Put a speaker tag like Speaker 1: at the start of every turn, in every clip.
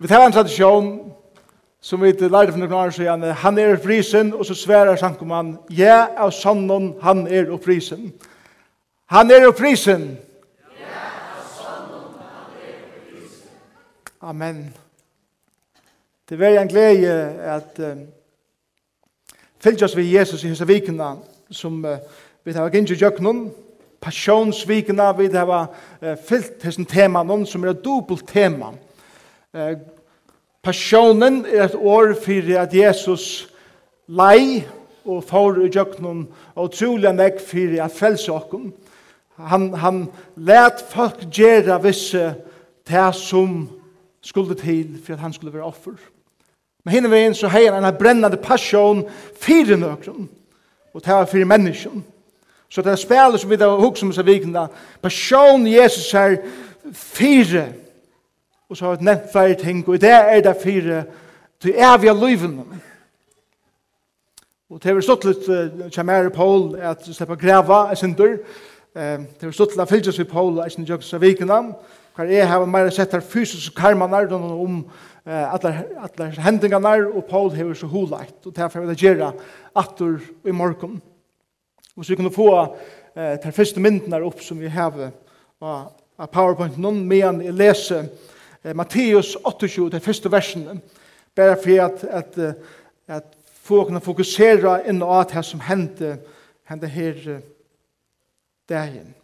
Speaker 1: Vi tar en tradisjon som vi lærte for noen år siden. Han er frisen, og så sverer sankumann. Ja, av sonnen, han er opprisen. Han er opprisen. Ja, av sonnen, han er opprisen. Amen. Det var en glede at uh, fylgja oss ved Jesus i hese vikene som uh, vi tar gynnt i jøkkenen, passionsvikene, vi har uh, fyllt hese temaen som er et dobbelt temaen Eh, passionen er et år for at Jesus lei og får i djøknen og trolig meg for at frelse okken. Han, han let folk gjøre visse det som skulle til for at han skulle være offer. Men henne veien så heier han en brennende passion for nøkken og det var for mennesken. Så det er spillet som vi da hukser som seg vikende. Passion Jesus er fire og så har jeg nevnt flere ting, og det er det fire til evige løyven. Og det har stått litt, uh, kommer Paul, at slipper greva, jeg synder, um, det har stått litt, at fylgjøs vi Paul, jeg synder jøks av vikene, hver jeg har mer sett her fysiske karmene, om uh, alle hendingene, og Paul har så hulagt, og derfor vil jeg gjøre atter i morgen. Og så vi kunne få uh, de første myndene opp som vi har av PowerPoint, noen men jeg leser, Matteus 28, det første versen, bare for at, at, at få kunne fokusere inn på det som hendte, hendte her dagen.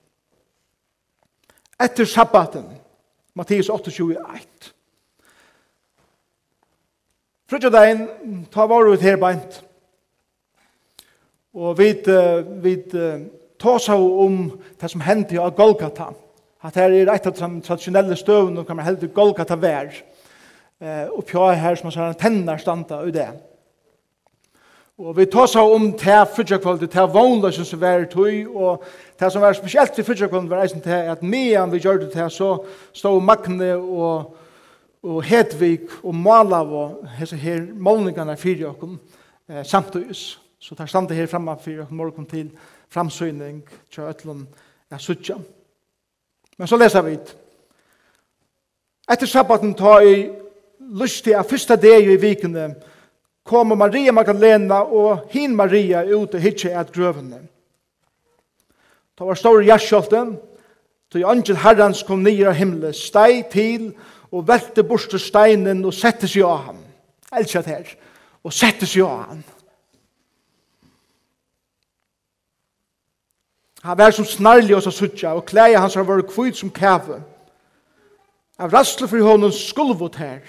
Speaker 1: Etter sabbaten, Matteus 28, 1. Frutja dagen, ta vare ut her beint. Og vi, vi, vi seg om det som hendte av Golgata. Golgata at her er et av de traditionelle støvene, som kan man heldig Golgata vær, eh, og pja her som man en tenner standa i det. Og vi tar seg om te fyrtjakvalget, til vognløsene som var tøy, og te som var spesielt til fyrtjakvalget var eisen til at medan vi gjør det til så stod Magne og, og Hedvig og Malav og hese her målningene fyrir okkom eh, samtøys. Så tar standa her framme fyrir okkom morgen til framsøyning til Øtlund er suttja. Men så leser vi det. Etter sabbaten tar jeg lyst til at første dag i vikene kommer Maria Magdalena og hin Maria ut og hitje et grøvene. Det var store så til angel herrens kom nye av himmelen, steg til og velte borste steinen og sette seg av ham. Elskjert her. Og sette seg av ham. Han var som snarlig oss a suttja, og klæja hans har vært kvitt som kæve. Av rastle for honom skulvot her,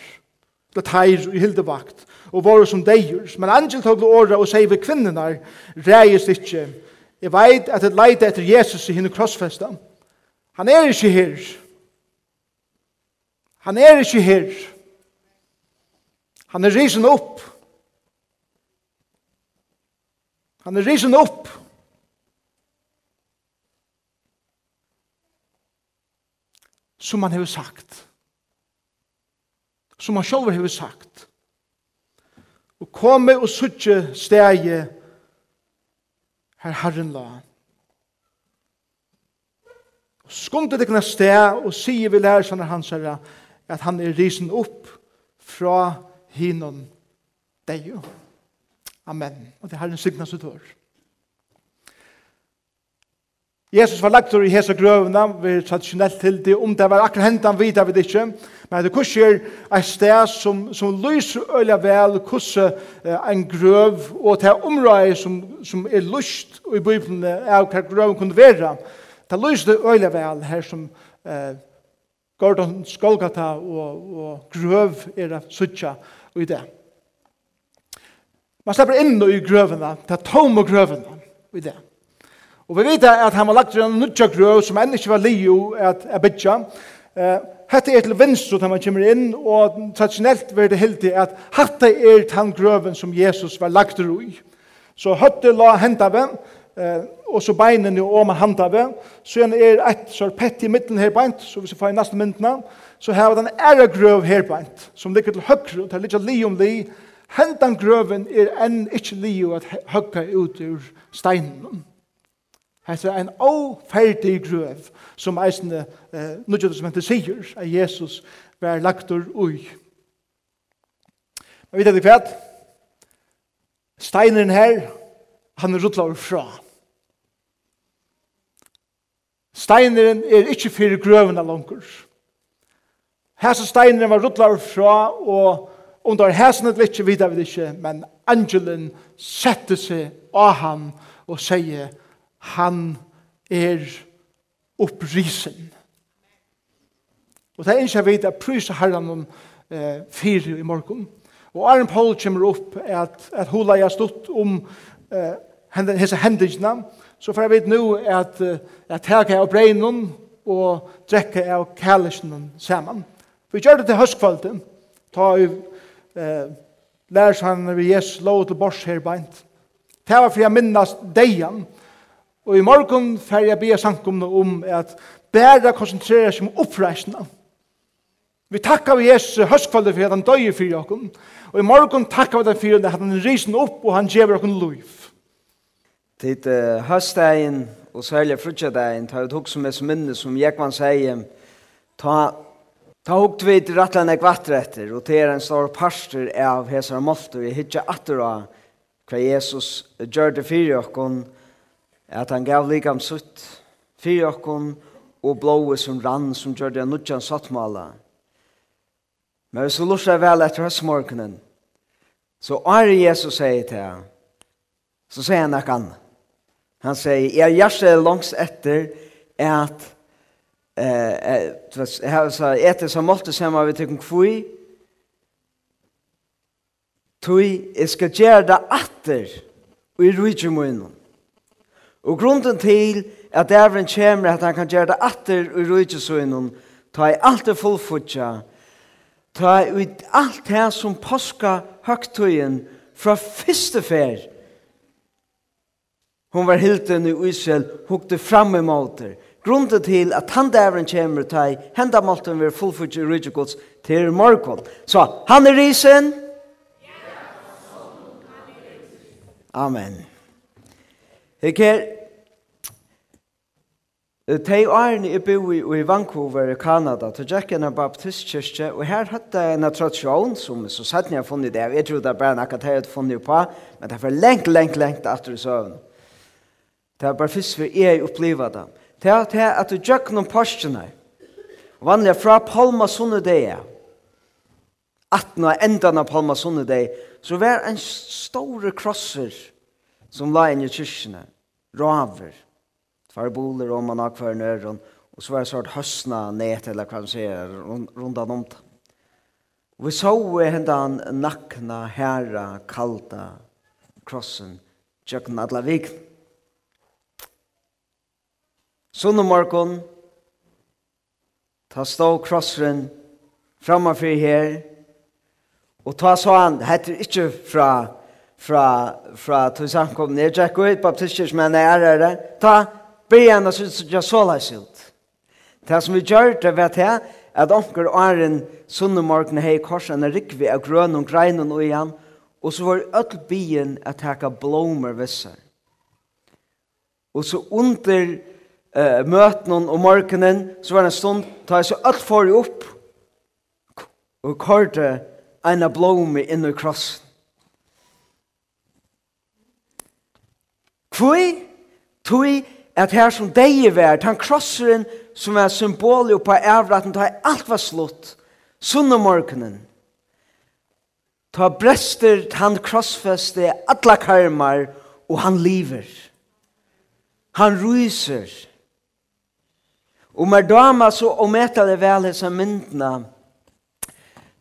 Speaker 1: det teir i hildevakt, og var som deir. Men angel tog det åra og sier ved kvinnerne, reis ikkje. Jeg veit at et leide etter Jesus i henne krossfesta. Han er ikkje her. Han er ikkje her. Han er risen opp. Han er risen opp. som han har sagt. Som han selv har sagt. Og komme og suttje steg her Herren la. Og skumte det kunne steg og sier vi lærer sånne hans herre at han er risen opp fra hinom deg. Amen. Og det er Herren signas ut Amen. Jesus var lagt i hese grøvene, vi er tradisjonelt til det, om det var akkurat hendt han vidt, jeg vet ikke, men det kurs er et sted som, som lyser øyla vel, kurs eh, en grøv, og det er området som, som er lyst i Bibelen, av hva grøven kunne være, det lyser øyla vel her som eh, Gordon Skolgata og, og grøv er det suttja i det. Man slipper inn i grøvene, det er tom og grøvene i det. Og vi vet at han var lagt en nødja grøv som enn ikke var lio at er bytja. Hette er til venstre når man kommer inn, og traditionellt var det heldig at hette er han grøven som Jesus var lagt i. Så høtte la henta vi, og så beinene og han henta vi. Så er et sorpett i midten her beint, så hvis vi får i neste myndene, så har vi den ære grøv her beint, som ligger til høyre, og det er litt li om li. Hentan grøven er enn ikke lio at høyre ut ur steinen. Hetta er ein óferdig grøv som eisini eh, nudgjød som hente sier at Jesus var laktur ui. Men vet du hva? Steinen her, han er ruttla fra. Steineren er ikkje fyrir grøvene langer. Hæsa steineren var ruttla fra, og under hæsene vil ikkje vidar vi ikkje, men angelen sette seg av han og sier, han er opprisen. Og det er ikke jeg vet at prysa herren om eh, fire i morgen. Og Arne Paul kommer opp at, at hula jeg stått om eh, hese hendelsene, så får jeg vite nå at jeg tar av breinen og drekker av kjærelsen sammen. Vi gjør det til høstkvalitet. ta i eh, lærer seg han ved Jesus lov til bors her beint. Det var for jeg minnes deian, og Og i morgen fer jeg bia sankumna om at bæra konsentrera seg om oppreisna. Vi takkar vi Jesu høstkvalde for at han døy fyrir okkum. Og i morgen takkar vi den fyrir at han risen opp og han gjever okkum liv.
Speaker 2: Tid uh, høstdagen og særlig frutjadagen tar vi tuk som er som minne som Jekman sier ta Ta hukt vid rattlan ek vattretter, og til en stor parster av hesar målter, vi hitja atter av hva Jesus gjør det fyrir okkon, at han gav likam sutt fyrir okkon og blåe som rann som gjør det nudjan sattmala. Men hvis så lorsa vel etter høstmorgenen, så er Jesus sier til han, så sier han ikke annet. Han sier, jeg gjør seg langs etter at eh etter som måtte se meg vi til kvui tui jeg skal gjøre det atter og i rujtjumunnen Og grunden til at dævren kommer at han kan gjøre det atter i rujtjesøgnen, ta i alt det fullfutja, ta i alt det som påska høgtøyen fra første fer. Hun var hilden i Israel, hukte fram i måter. Grunden til at han dævren kommer ta i henda måten ved fullfutja i rujtjegods til morgen. Så han er risen. Amen. Hek her, Tei Arne er bo i Vancouver i Kanada, til Jack en baptistkirke, og her hadde jeg en tradisjon som så satt jeg har funnet det, jeg tror det er bare noe jeg har funnet på, men det er for lengt, lengt, lengt at du søvn. Det er bare først for jeg opplever det. Det er at du gjør noen postene, vanlig fra Palma Sunnedea, at nå enda av Palma Sunnedea, så var en store krosser som la inn i kyrkene raver. Tvar boler om man akvar nøren, og så var det sort høsna ned eller hva man sier, rundan om det. Vi så hendan nakna, herra, kalta, krossen, tjøkken adla vik. Sunne morgon, ta stå krossren framför her, og ta så han, hette ikke fra fra, fra tog samkomne. Jeg tjekk ut baptister som er nærere. Ta byen så synes jeg så leis ut. Det som vi gjør det vet jeg, at onker er en sunne morgen hei korsen er rikvi av grøn og grein og igjen, og så var ødel byen at hekka blommer visser. Og så under uh, møten og morgenen, så var det en stund, ta jeg så ødel for opp, og korte en av blommer inn i krossen. Kvøy, tui, at her som deg er vært, han krosseren som er symbolet på avraten, da alt var slutt, sunne morgenen. Ta brester, han krossfeste, alla karmar, og han lever. Han ryser. Og med dama så ometalig vel hessa myndna,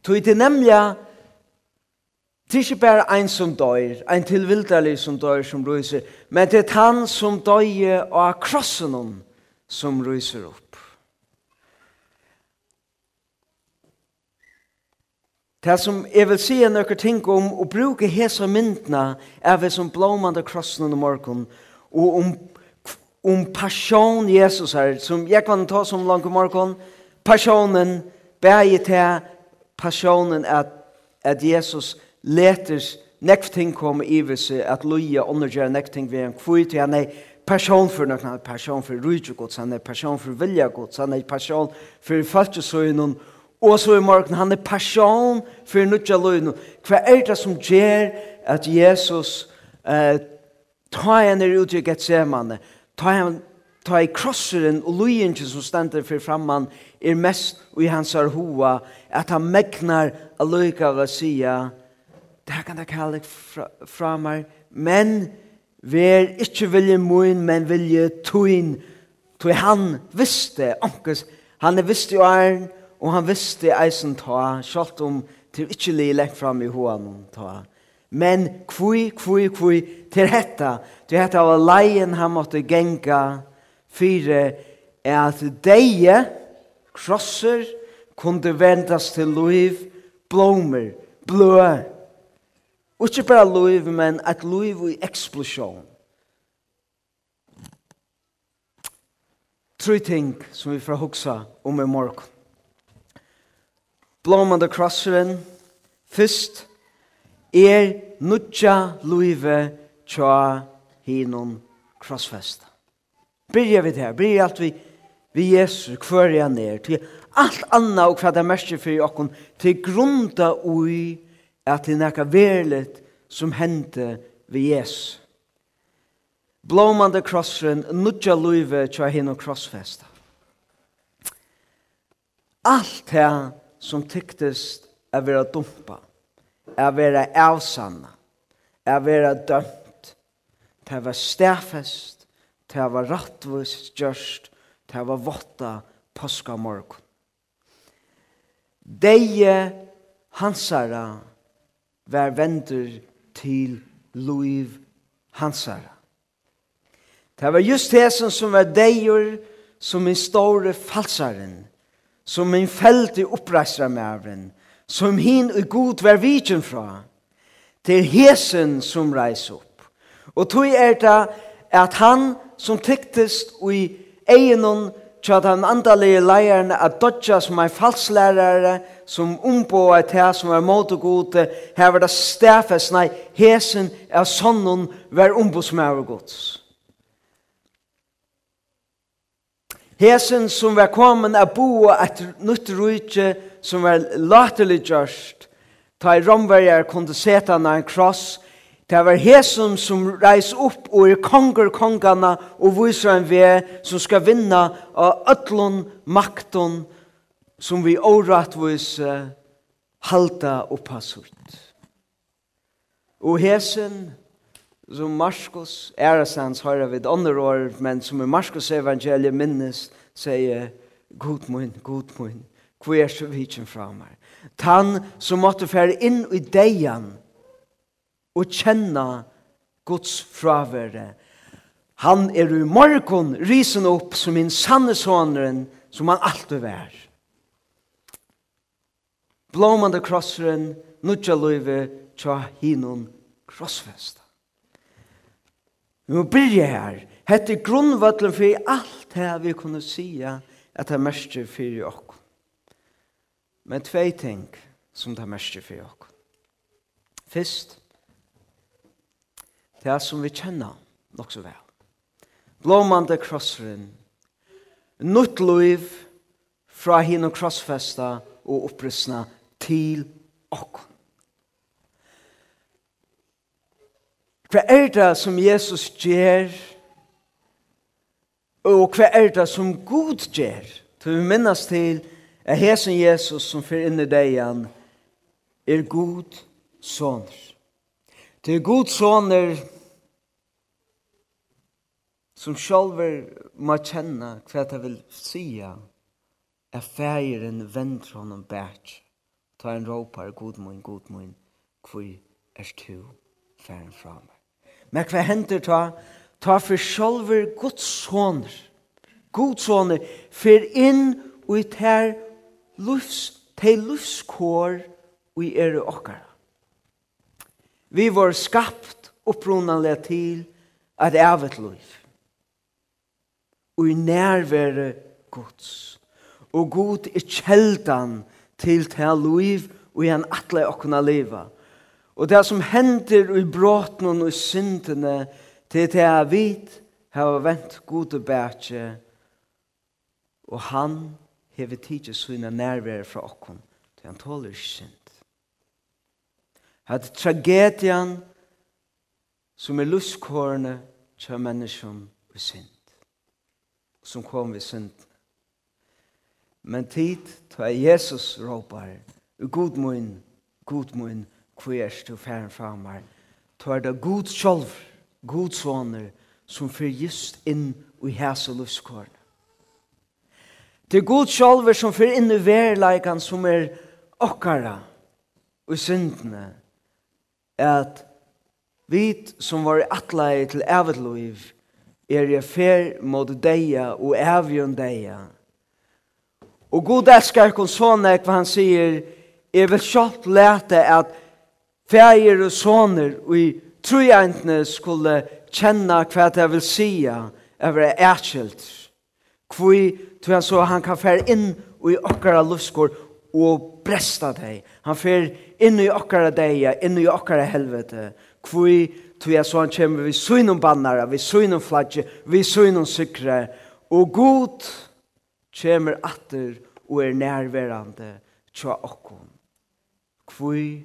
Speaker 2: tog det nemlig Det er ikke bare en som dør, en tilvilderlig som dør som ryser, men det er han som dør av krossen som ryser opp. Det som jeg vil si noen ting om å bruke hese myndene er vi som blåmande krossen om morgen og om, om passion Jesus her som jeg kan ta som langt om morgen passionen, bæget til passionen at, at Jesus er leter nekv ting kom i vise at loja undergjør nekv ting vi en kvui til han er person for noen, han er person for rujtje gods, han er person for vilja gods, han er person for falskesøynen, og så i morgen, han er person for nudja løynen. Hva er det som gjør at Jesus eh, ta henne ut i Getsemane, ta henne ta i krosseren og lujingen som stender for framman er mest i hans arhoa, at han megnar a løyka av å det kan jeg kalle fra, fra meg, men ver ikke vilje min, men vilje tuin, tøy han visste, onkes, han visste jo æren, og han visste eisen ta, sjalt om til ikke li lengt fram i hoan ta. Men kvui, kvui, kvui, til hetta, til hetta var leien han måtte genga, fire, er at deie, krosser, kunde vendas til loiv, blomer, blø, Og ikke bare liv, men et liv i eksplosjon. Tre ting som vi får hugsa om i morgen. Blåmande krosseren, først, er nutja luive tja hinon krossfesta. Byrja vi der, byrja alt vi vi Jesus kvörja ner, til alt anna og hva det merker fyrir okkon, til grunda ui at det er nekka verlet som hendte ved Jesus. Blåmande krossren, nudja luive tja hinn og krossfesta. Alt det som tyktes er vera dumpa, er vera avsanna, er vera dømt, det var stafest, det var rattvist gjørst, det var votta påskamorgon. Deie hansara var venter til Louis Hansara. Det var just hesen som var deier som min store falsaren, som min felte oppreisra mævren, som hin og god var vidjen fra, til hesen som reis opp. Og tog er det at han som tyktest og i egenon tja den andalige leieren at dodja som er falslærere, som ombåa et her som er måtegode, her var det stafes, nei, hesen er sånnen som er gods. Hesen som var kommet er bo et nytt rujtje som var latelig gjørst, ta i romverjer kunde seta na en kross, Det var hesen som reis opp og er konger kongana og viser en vei som skal vinna av ødlån makton som vi åretvis halta og passort. Og hesen som Marskos, æresans høyre vid andre år, men som i Marskos evangeliet minnes, sier God mun, god mun, hvor er så vidtjen fra meg? Tan som måtte fære inn i deian, og kjenna Guds fravere. Han er i morgon risen opp som min sanne sonren som han alltid vær. Blåmande krosseren, nudja løyve, tja hinon krossfesta. Vi må byrja her. Hette grunnvøtlen for alt det vi kunne sija at det er mest for okk. Men tvei ting som det er mest for okk. Fyrst, det er som vi kjenner nok så vel. Blåmande krossfren, nytt liv fra hinn og krossfesta og opprystna til okk. Hva er det som Jesus gjør? Og hva er det som Gud gjør? Til vi minnes til at hesen Jesus som fyrir inn i degen er Gud soner. Til Gud soner som sjálver må kjenne hva det vil sia, er fægeren fra noen bæk, ta en råpar, god mun, god mun, hvor er du færen fra meg. Men hva hender ta? Ta for sjálver Guds soner, god soner, fyr inn og i tær lufs, til lufskår og i er okkar. Vi var skapt upprunanlega til at evet luft og i nærvære Guds. Og Gud er kjeldan til til liv og han atle å kunne leva. Og det som hender i bråten og i syndene til til jeg vet har vent gode bætje og han hever tidsi sina nærvære fra okkon til han tåler ikke synd. At tragedian som er lustkårene til menneskene og synd som kom vid synd. Men tid, ta Jesus råpar, god mun, god mun, kvers du færen fra meg, er det god sjolv, god soner, som fyr just inn i hæs og luskårene. Det er god sjolv som fyr inn i verleikan som er okkara og syndene, at vi som var atleie til evet liv, er jeg fer mot deia og evion deia. Og god elskar kon sånne, hva han sier, er vel kjapt lete at feir og såner og i trojantene skulle kjenne hva det vil sia over ærkjelt. Kvoi, tror jeg så han kan fer inn og i okkara luskor og bresta deg. Han fer inn i okkara deia, inn i okkara helvete. Kvoi, Tvi så han kommer vi synon bannare, vi synon flagge, vi synon sykre. Og god kommer atter og er nærværende tja okkom. Kvui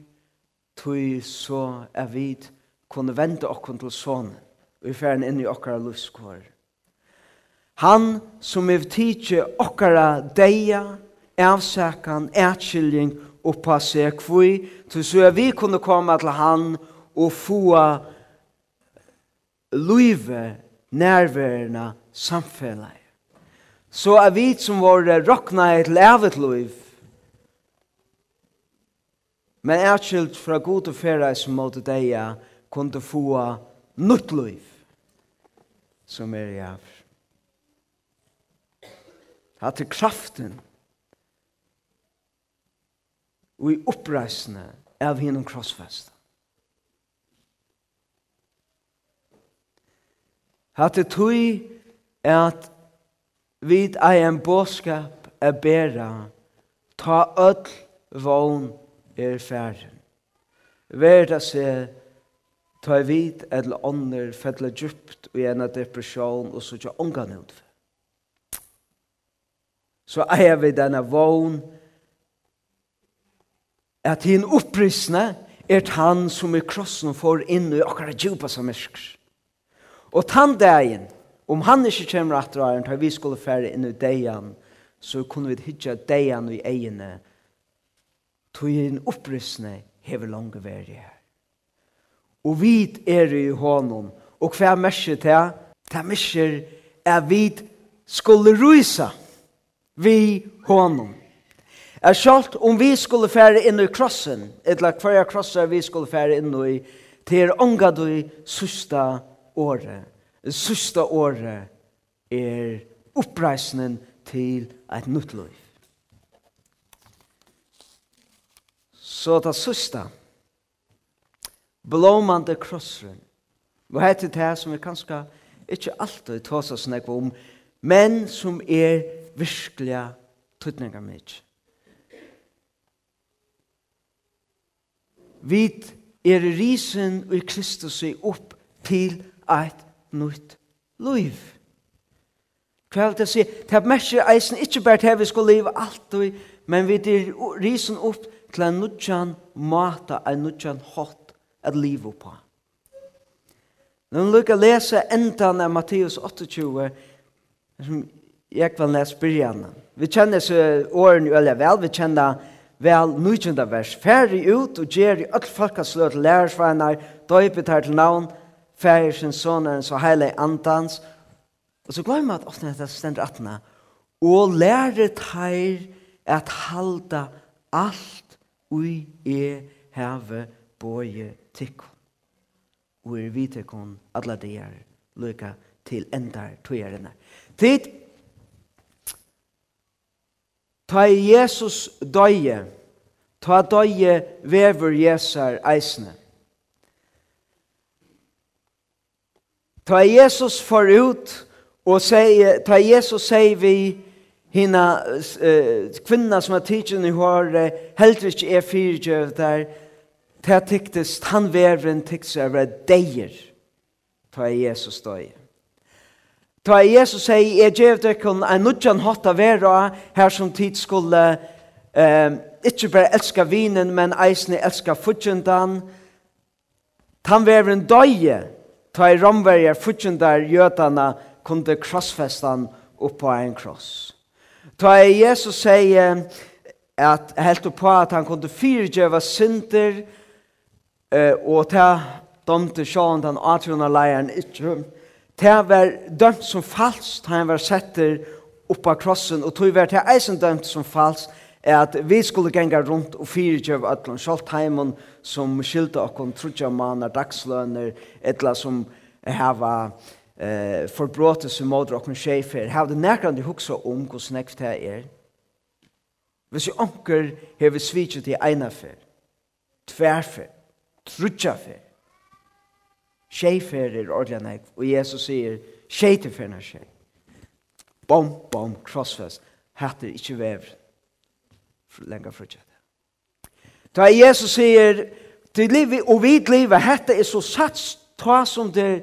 Speaker 2: tui så er vid kunne vente okkom til sonen. Vi færen inn i okkara luskår. Han som er tidsi okkara deia, avsakan, ætskilling, oppa seg kvui, tui så er vi kunne komme til han og få luive nærværende samfellet. Så er vi som var råkna et levet løyv, men er skilt fra god og færa som måtte deg kunne få nytt løyv, som er i av. Hatt er kraften, og i oppreisene av hinnom krossfesten. Hatt det tui at vi er en båskap er bera, ta öll vogn er færre. Verda se, ta vid eller ånder fettla djupt og ena depresjon og så tja ongan utfæ. Så er vi denne vogn at hin upprisne er han som i krossen får inn i okkara djupa som myrkr. Og tann dagen, om han ikke kommer at dra, er, vi skulle fære inn i dagen, så kunne vi hitja dagen i egene, tog en opprystning hever lange veri her. Og vit er i honom, og hva mersker til? Det mersker er vit skulle ruisa vi honom. Er sjalt om vi skulle fære inn i krossen, eller hver krosser vi skulle fære inn i, til ånga du sista året. Det sista året er oppreisningen til et nytt liv. Så det sista, blåmande krossren, hva heter det som vi kanskje ikke alltid tås oss nekva om, men som er virkelig tøtninga mitt. Vi er risen og Kristus er opp til eit nytt liv. Hva vil det si? Det merker eisen ikke bare til vi skal leve alt, men vi er risen opp til en nødjan mata, en nødjan hot at livet på. Nå vil jeg lese endan av Matteus 28, som jeg vil lese byrjene. Vi kjenner så årene veldig vel, vi kjenner vel nødjanda vers. Færre ut og gjør i alle folkasløt lærersveinar, døypet her til navn, færsens, sonarens så heilig andans. Og så glemmer at åttende etter stender attene. Og lærer teir at halda alt ui e heve boje tikk. Og er vi tikkun alla dier lukka til endar tøyerene. Tid Ta Jesus døye, ta døye vever Jesar eisne. Ta Jesus for ut og sei ta Jesus sier vi hina uh, kvinna som har tidsen i håret, helt ikke er fyrtjøv der, ta tyktes, han verven tyktes over deier, ta Jesus døye. Ta Jesus sier, jeg gjev deg kun en nudjan hatt av vera, her som tid skulle eh, ikke bare elska vinen, men eisne elska fudgendan, Tan verven døye, ta i romverger futjundar jötana kunde krossfestan upp på en kross. Ta i Jesus säger at helt på at han kunde fyrgjöva synder eh, og ta domte sjån den 18 leiren ikkje. Ta var dømt som falskt, han var setter upp på krossen og tog var ta eisen dømt som falskt, er at vi skulle genga rundt og fyrirgjøve ætlun sjalt heimen som skilta okkon trutja manar dagsløner, etla som hava eh, forbråte som måter okkon sjefer, hava det nærkant huksa om hos nekv det er. Hvis jo onker hever svitset i einafer, tverfer, trutjafer, sjefer er ordelig nekv, og Jesus sier, sjetefer nær sjef. Bom, bom, krossfest, hatt er ikkje vevr lenger fortsatt. Da Jesus sier, til livet og vidt livet, hette er så sats ta som det,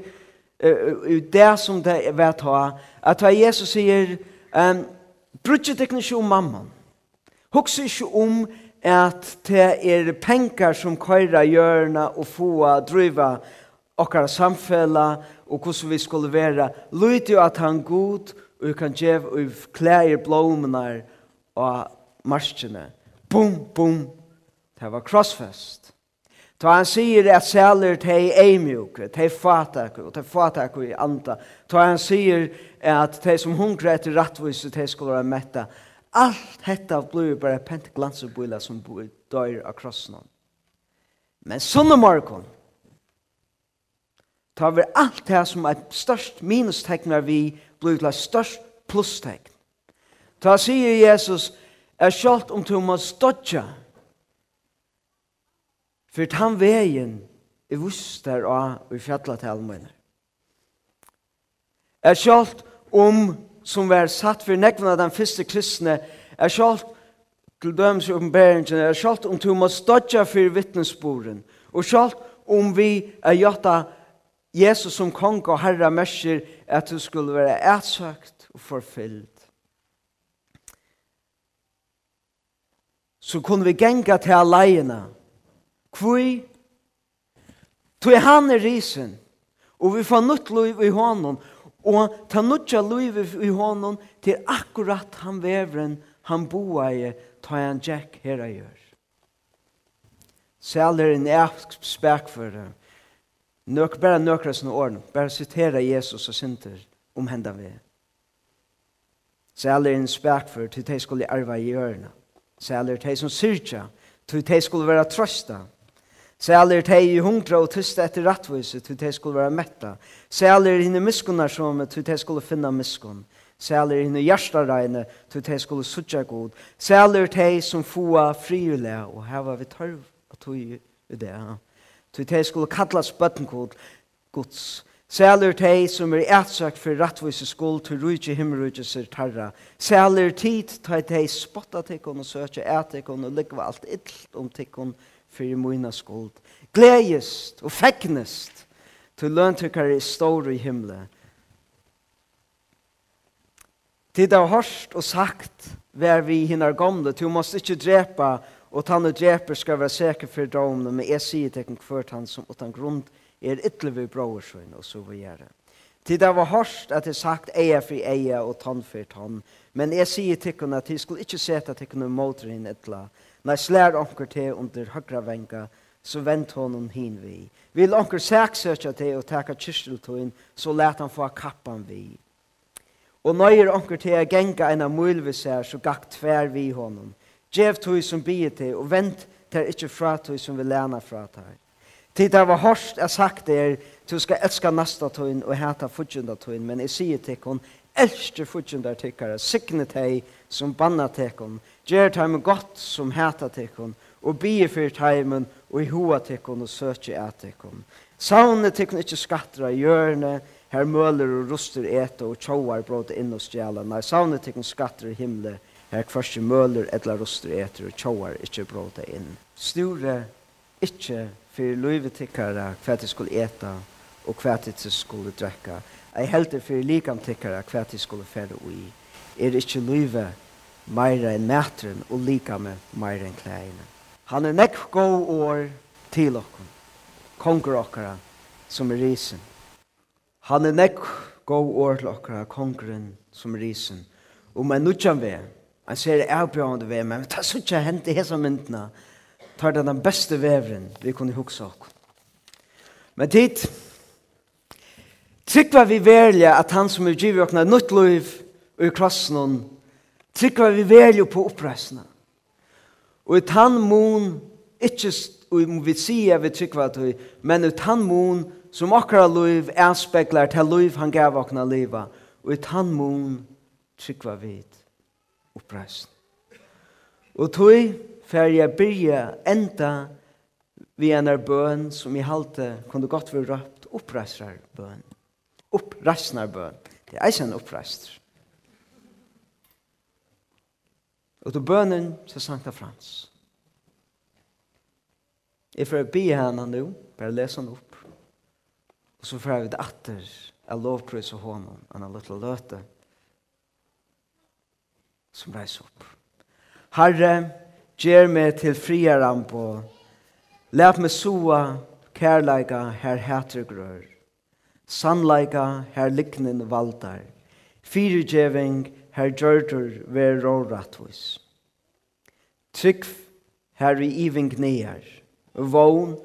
Speaker 2: uh, det som det er ved ta, at da Jesus sier, um, brudget ikke ikke om mamman, Hugs ikke om at det er penger som køyra hjørna og få driva okkara samfella og hvordan vi skulle være. Lyd jo at han god og kan gjev og klær blomene og marskene. Bum, bum. Det var krossfest. Ta han sier at sæler tei eimjuke, tei fatak, og til fatak i anda. Ta han sier at tei som hungre etter rattvise, tei skulle være metta. Alt hetta blir bare pent glansebula som døyr av krossen. Men sånne morgon, ta vi alt det som er størst minustegnar vi, blir til størst plusstegn. Ta sier Jesus, er sjalt om du må stodja. For han veien er vust der og i fjallet til almenner. Er sjalt om som var satt for nekvene av den første kristne, er sjalt til døms i oppenberingen, er sjalt om du må stodja for vittnesboren, og sjalt om vi er gjøtta Jesus som kong og herre mersker at du skulle være ætsøkt og forfyllt så kunne vi genga til alene. Kvui, tog han er risen, og vi får nytt liv i hånden, og ta nytt liv i hånden til akkurat han vevren, han boa i, ta han jack her a gjør. Sæleren er det. Nøk, bare nøkere sånne årene, bare sitere Jesus og synder om henda vi. Sæleren spekfører til de skulle arve i hjørnet. Sæler teg som syrtja, tog teg skulle være trøsta. Sæler teg i hungra og tysta etter rattvise, tog teg skulle være metta. Sæler hinne miskunnar som, tog teg skulle finna miskun. Sæler hinne hjertareine, tog teg skulle sutja god. Sæler teg som fua friule, og heva vi tørv at tog i det. Tog teg skulle kallas bøttenkod, Guds Sæler tei som er ætsagt for rattvise skuld til rujtje himmerujtje sir tarra. Sæler tid tei tei spotta tikkun og søtje ætikkun og likva alt illt om tikkun fyrir moina skuld. Gleist og fegnest til løntykkar i stor i himle. Tid av hørst og sagt vær vi hinnar gamle, du måst ikkje drepa og tannu dreper skal være sikker for domene, men jeg sier tekken kvart han som utan grund er er ytler vi brorsvinn, og så vil gjøre. Til det var hørst at jeg sagt eier for eier og tann for tann, men jeg sier tikkene at jeg skulle ikke sette henne mot henne ytla, når jeg slær onker til under høyre venka, så vent honom hin vi. Vil onker saksøkja til og teka kyrsteltøyen, så let han få kappan vi. Og nøyer onker til å genga en av mulviser, så gakk tver vi honom. Gjev tøy som bier til, og vent til ikkje fra tøy som vil lena fra tøy. Tid det var hårst, jeg sagt det er, du skal elska nasta tøyn og heta fudgjunda tøyn, men jeg sier til hon, elsker fudgjunda tøyere, sikne tøy som banna tekon, gjer tøyen godt som heta tekon, og bie for tøyen og i hoa tøyen og søtje et tøyen. Savne tøyen ikkje skattra i hjørne, her møler og ruster et og tjauar bråd inn og stjæla, nei, savne tøyen skattra i himle, her kvarsi møler etla ruster et og tjauar ikkje bråd inn. Sture ikke for livet tikkere hva de skulle eta og hva de skulle drekke. Jeg helter for likam tikkere hva de skulle fære ui. Er ikke livet meira enn mætren og likamet meira enn klæene. Han er nekk god år til okken, konger okkara som er risen. Han er nekk god år til okkara, kongeren som er risen. Og en nutjan vei, han ser avbjørende vei, men ta suttja hente hesa myndene, tar det den beste vevren vi kunne hugsa okkur. Men tid, trykva vi verliga at han som er givet okna nytt liv og i krossen, trykva vi verliga på oppreisene. Og ut han mun, ikkje og vi sier vi trykva at vi, men ut han mun, som akkurat liv er speklar til liv han gav okna liva, og ut han mun, trykva vi oppreisene. Og tog, fer jeg byrja enda vi en er bøn som i halte kunne godt være røpt oppreisrar bøn. Oppreisnar bøn. Det er ikke en oppreisner. Og til bønnen til Sankta Frans. Jeg får be henne nå, bare lese henne opp. Og så får jeg vidt atter av lovprøys og hånden, en liten løte som reiser opp. Herre, Gjer meg til friaran på. Læt meg soa kærleika her hætter grør. Sannleika her liknen valdar. Fyrirgjeving her gjørtur ver rårattvis. Trygg her i iving near. Vån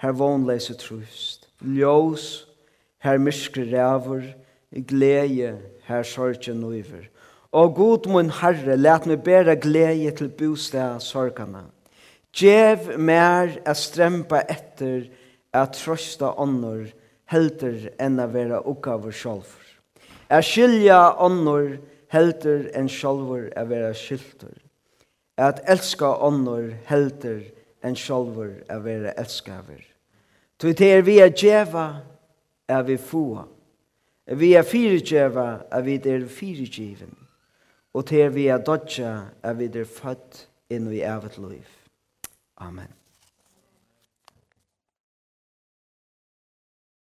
Speaker 2: her vånleise trust. Ljós her myskre rævur. Gleie her sorgen uiver. Og god mun herre, let meg bæra glede til bostad sorgana. Gjev mer a strempa etter a trøsta ånder, helter enn a vera okkavur sjolvur. A skilja onnur helter enn sjolvur a vera skiltur. At elska onnur helter enn sjolvur a vera elskaver. Tu te er vi a djeva, a vi fua. Vi a fyrirgjeva, a vi er fyrirgjeven og til vi er dodja er vi er født inn i evet liv. Amen.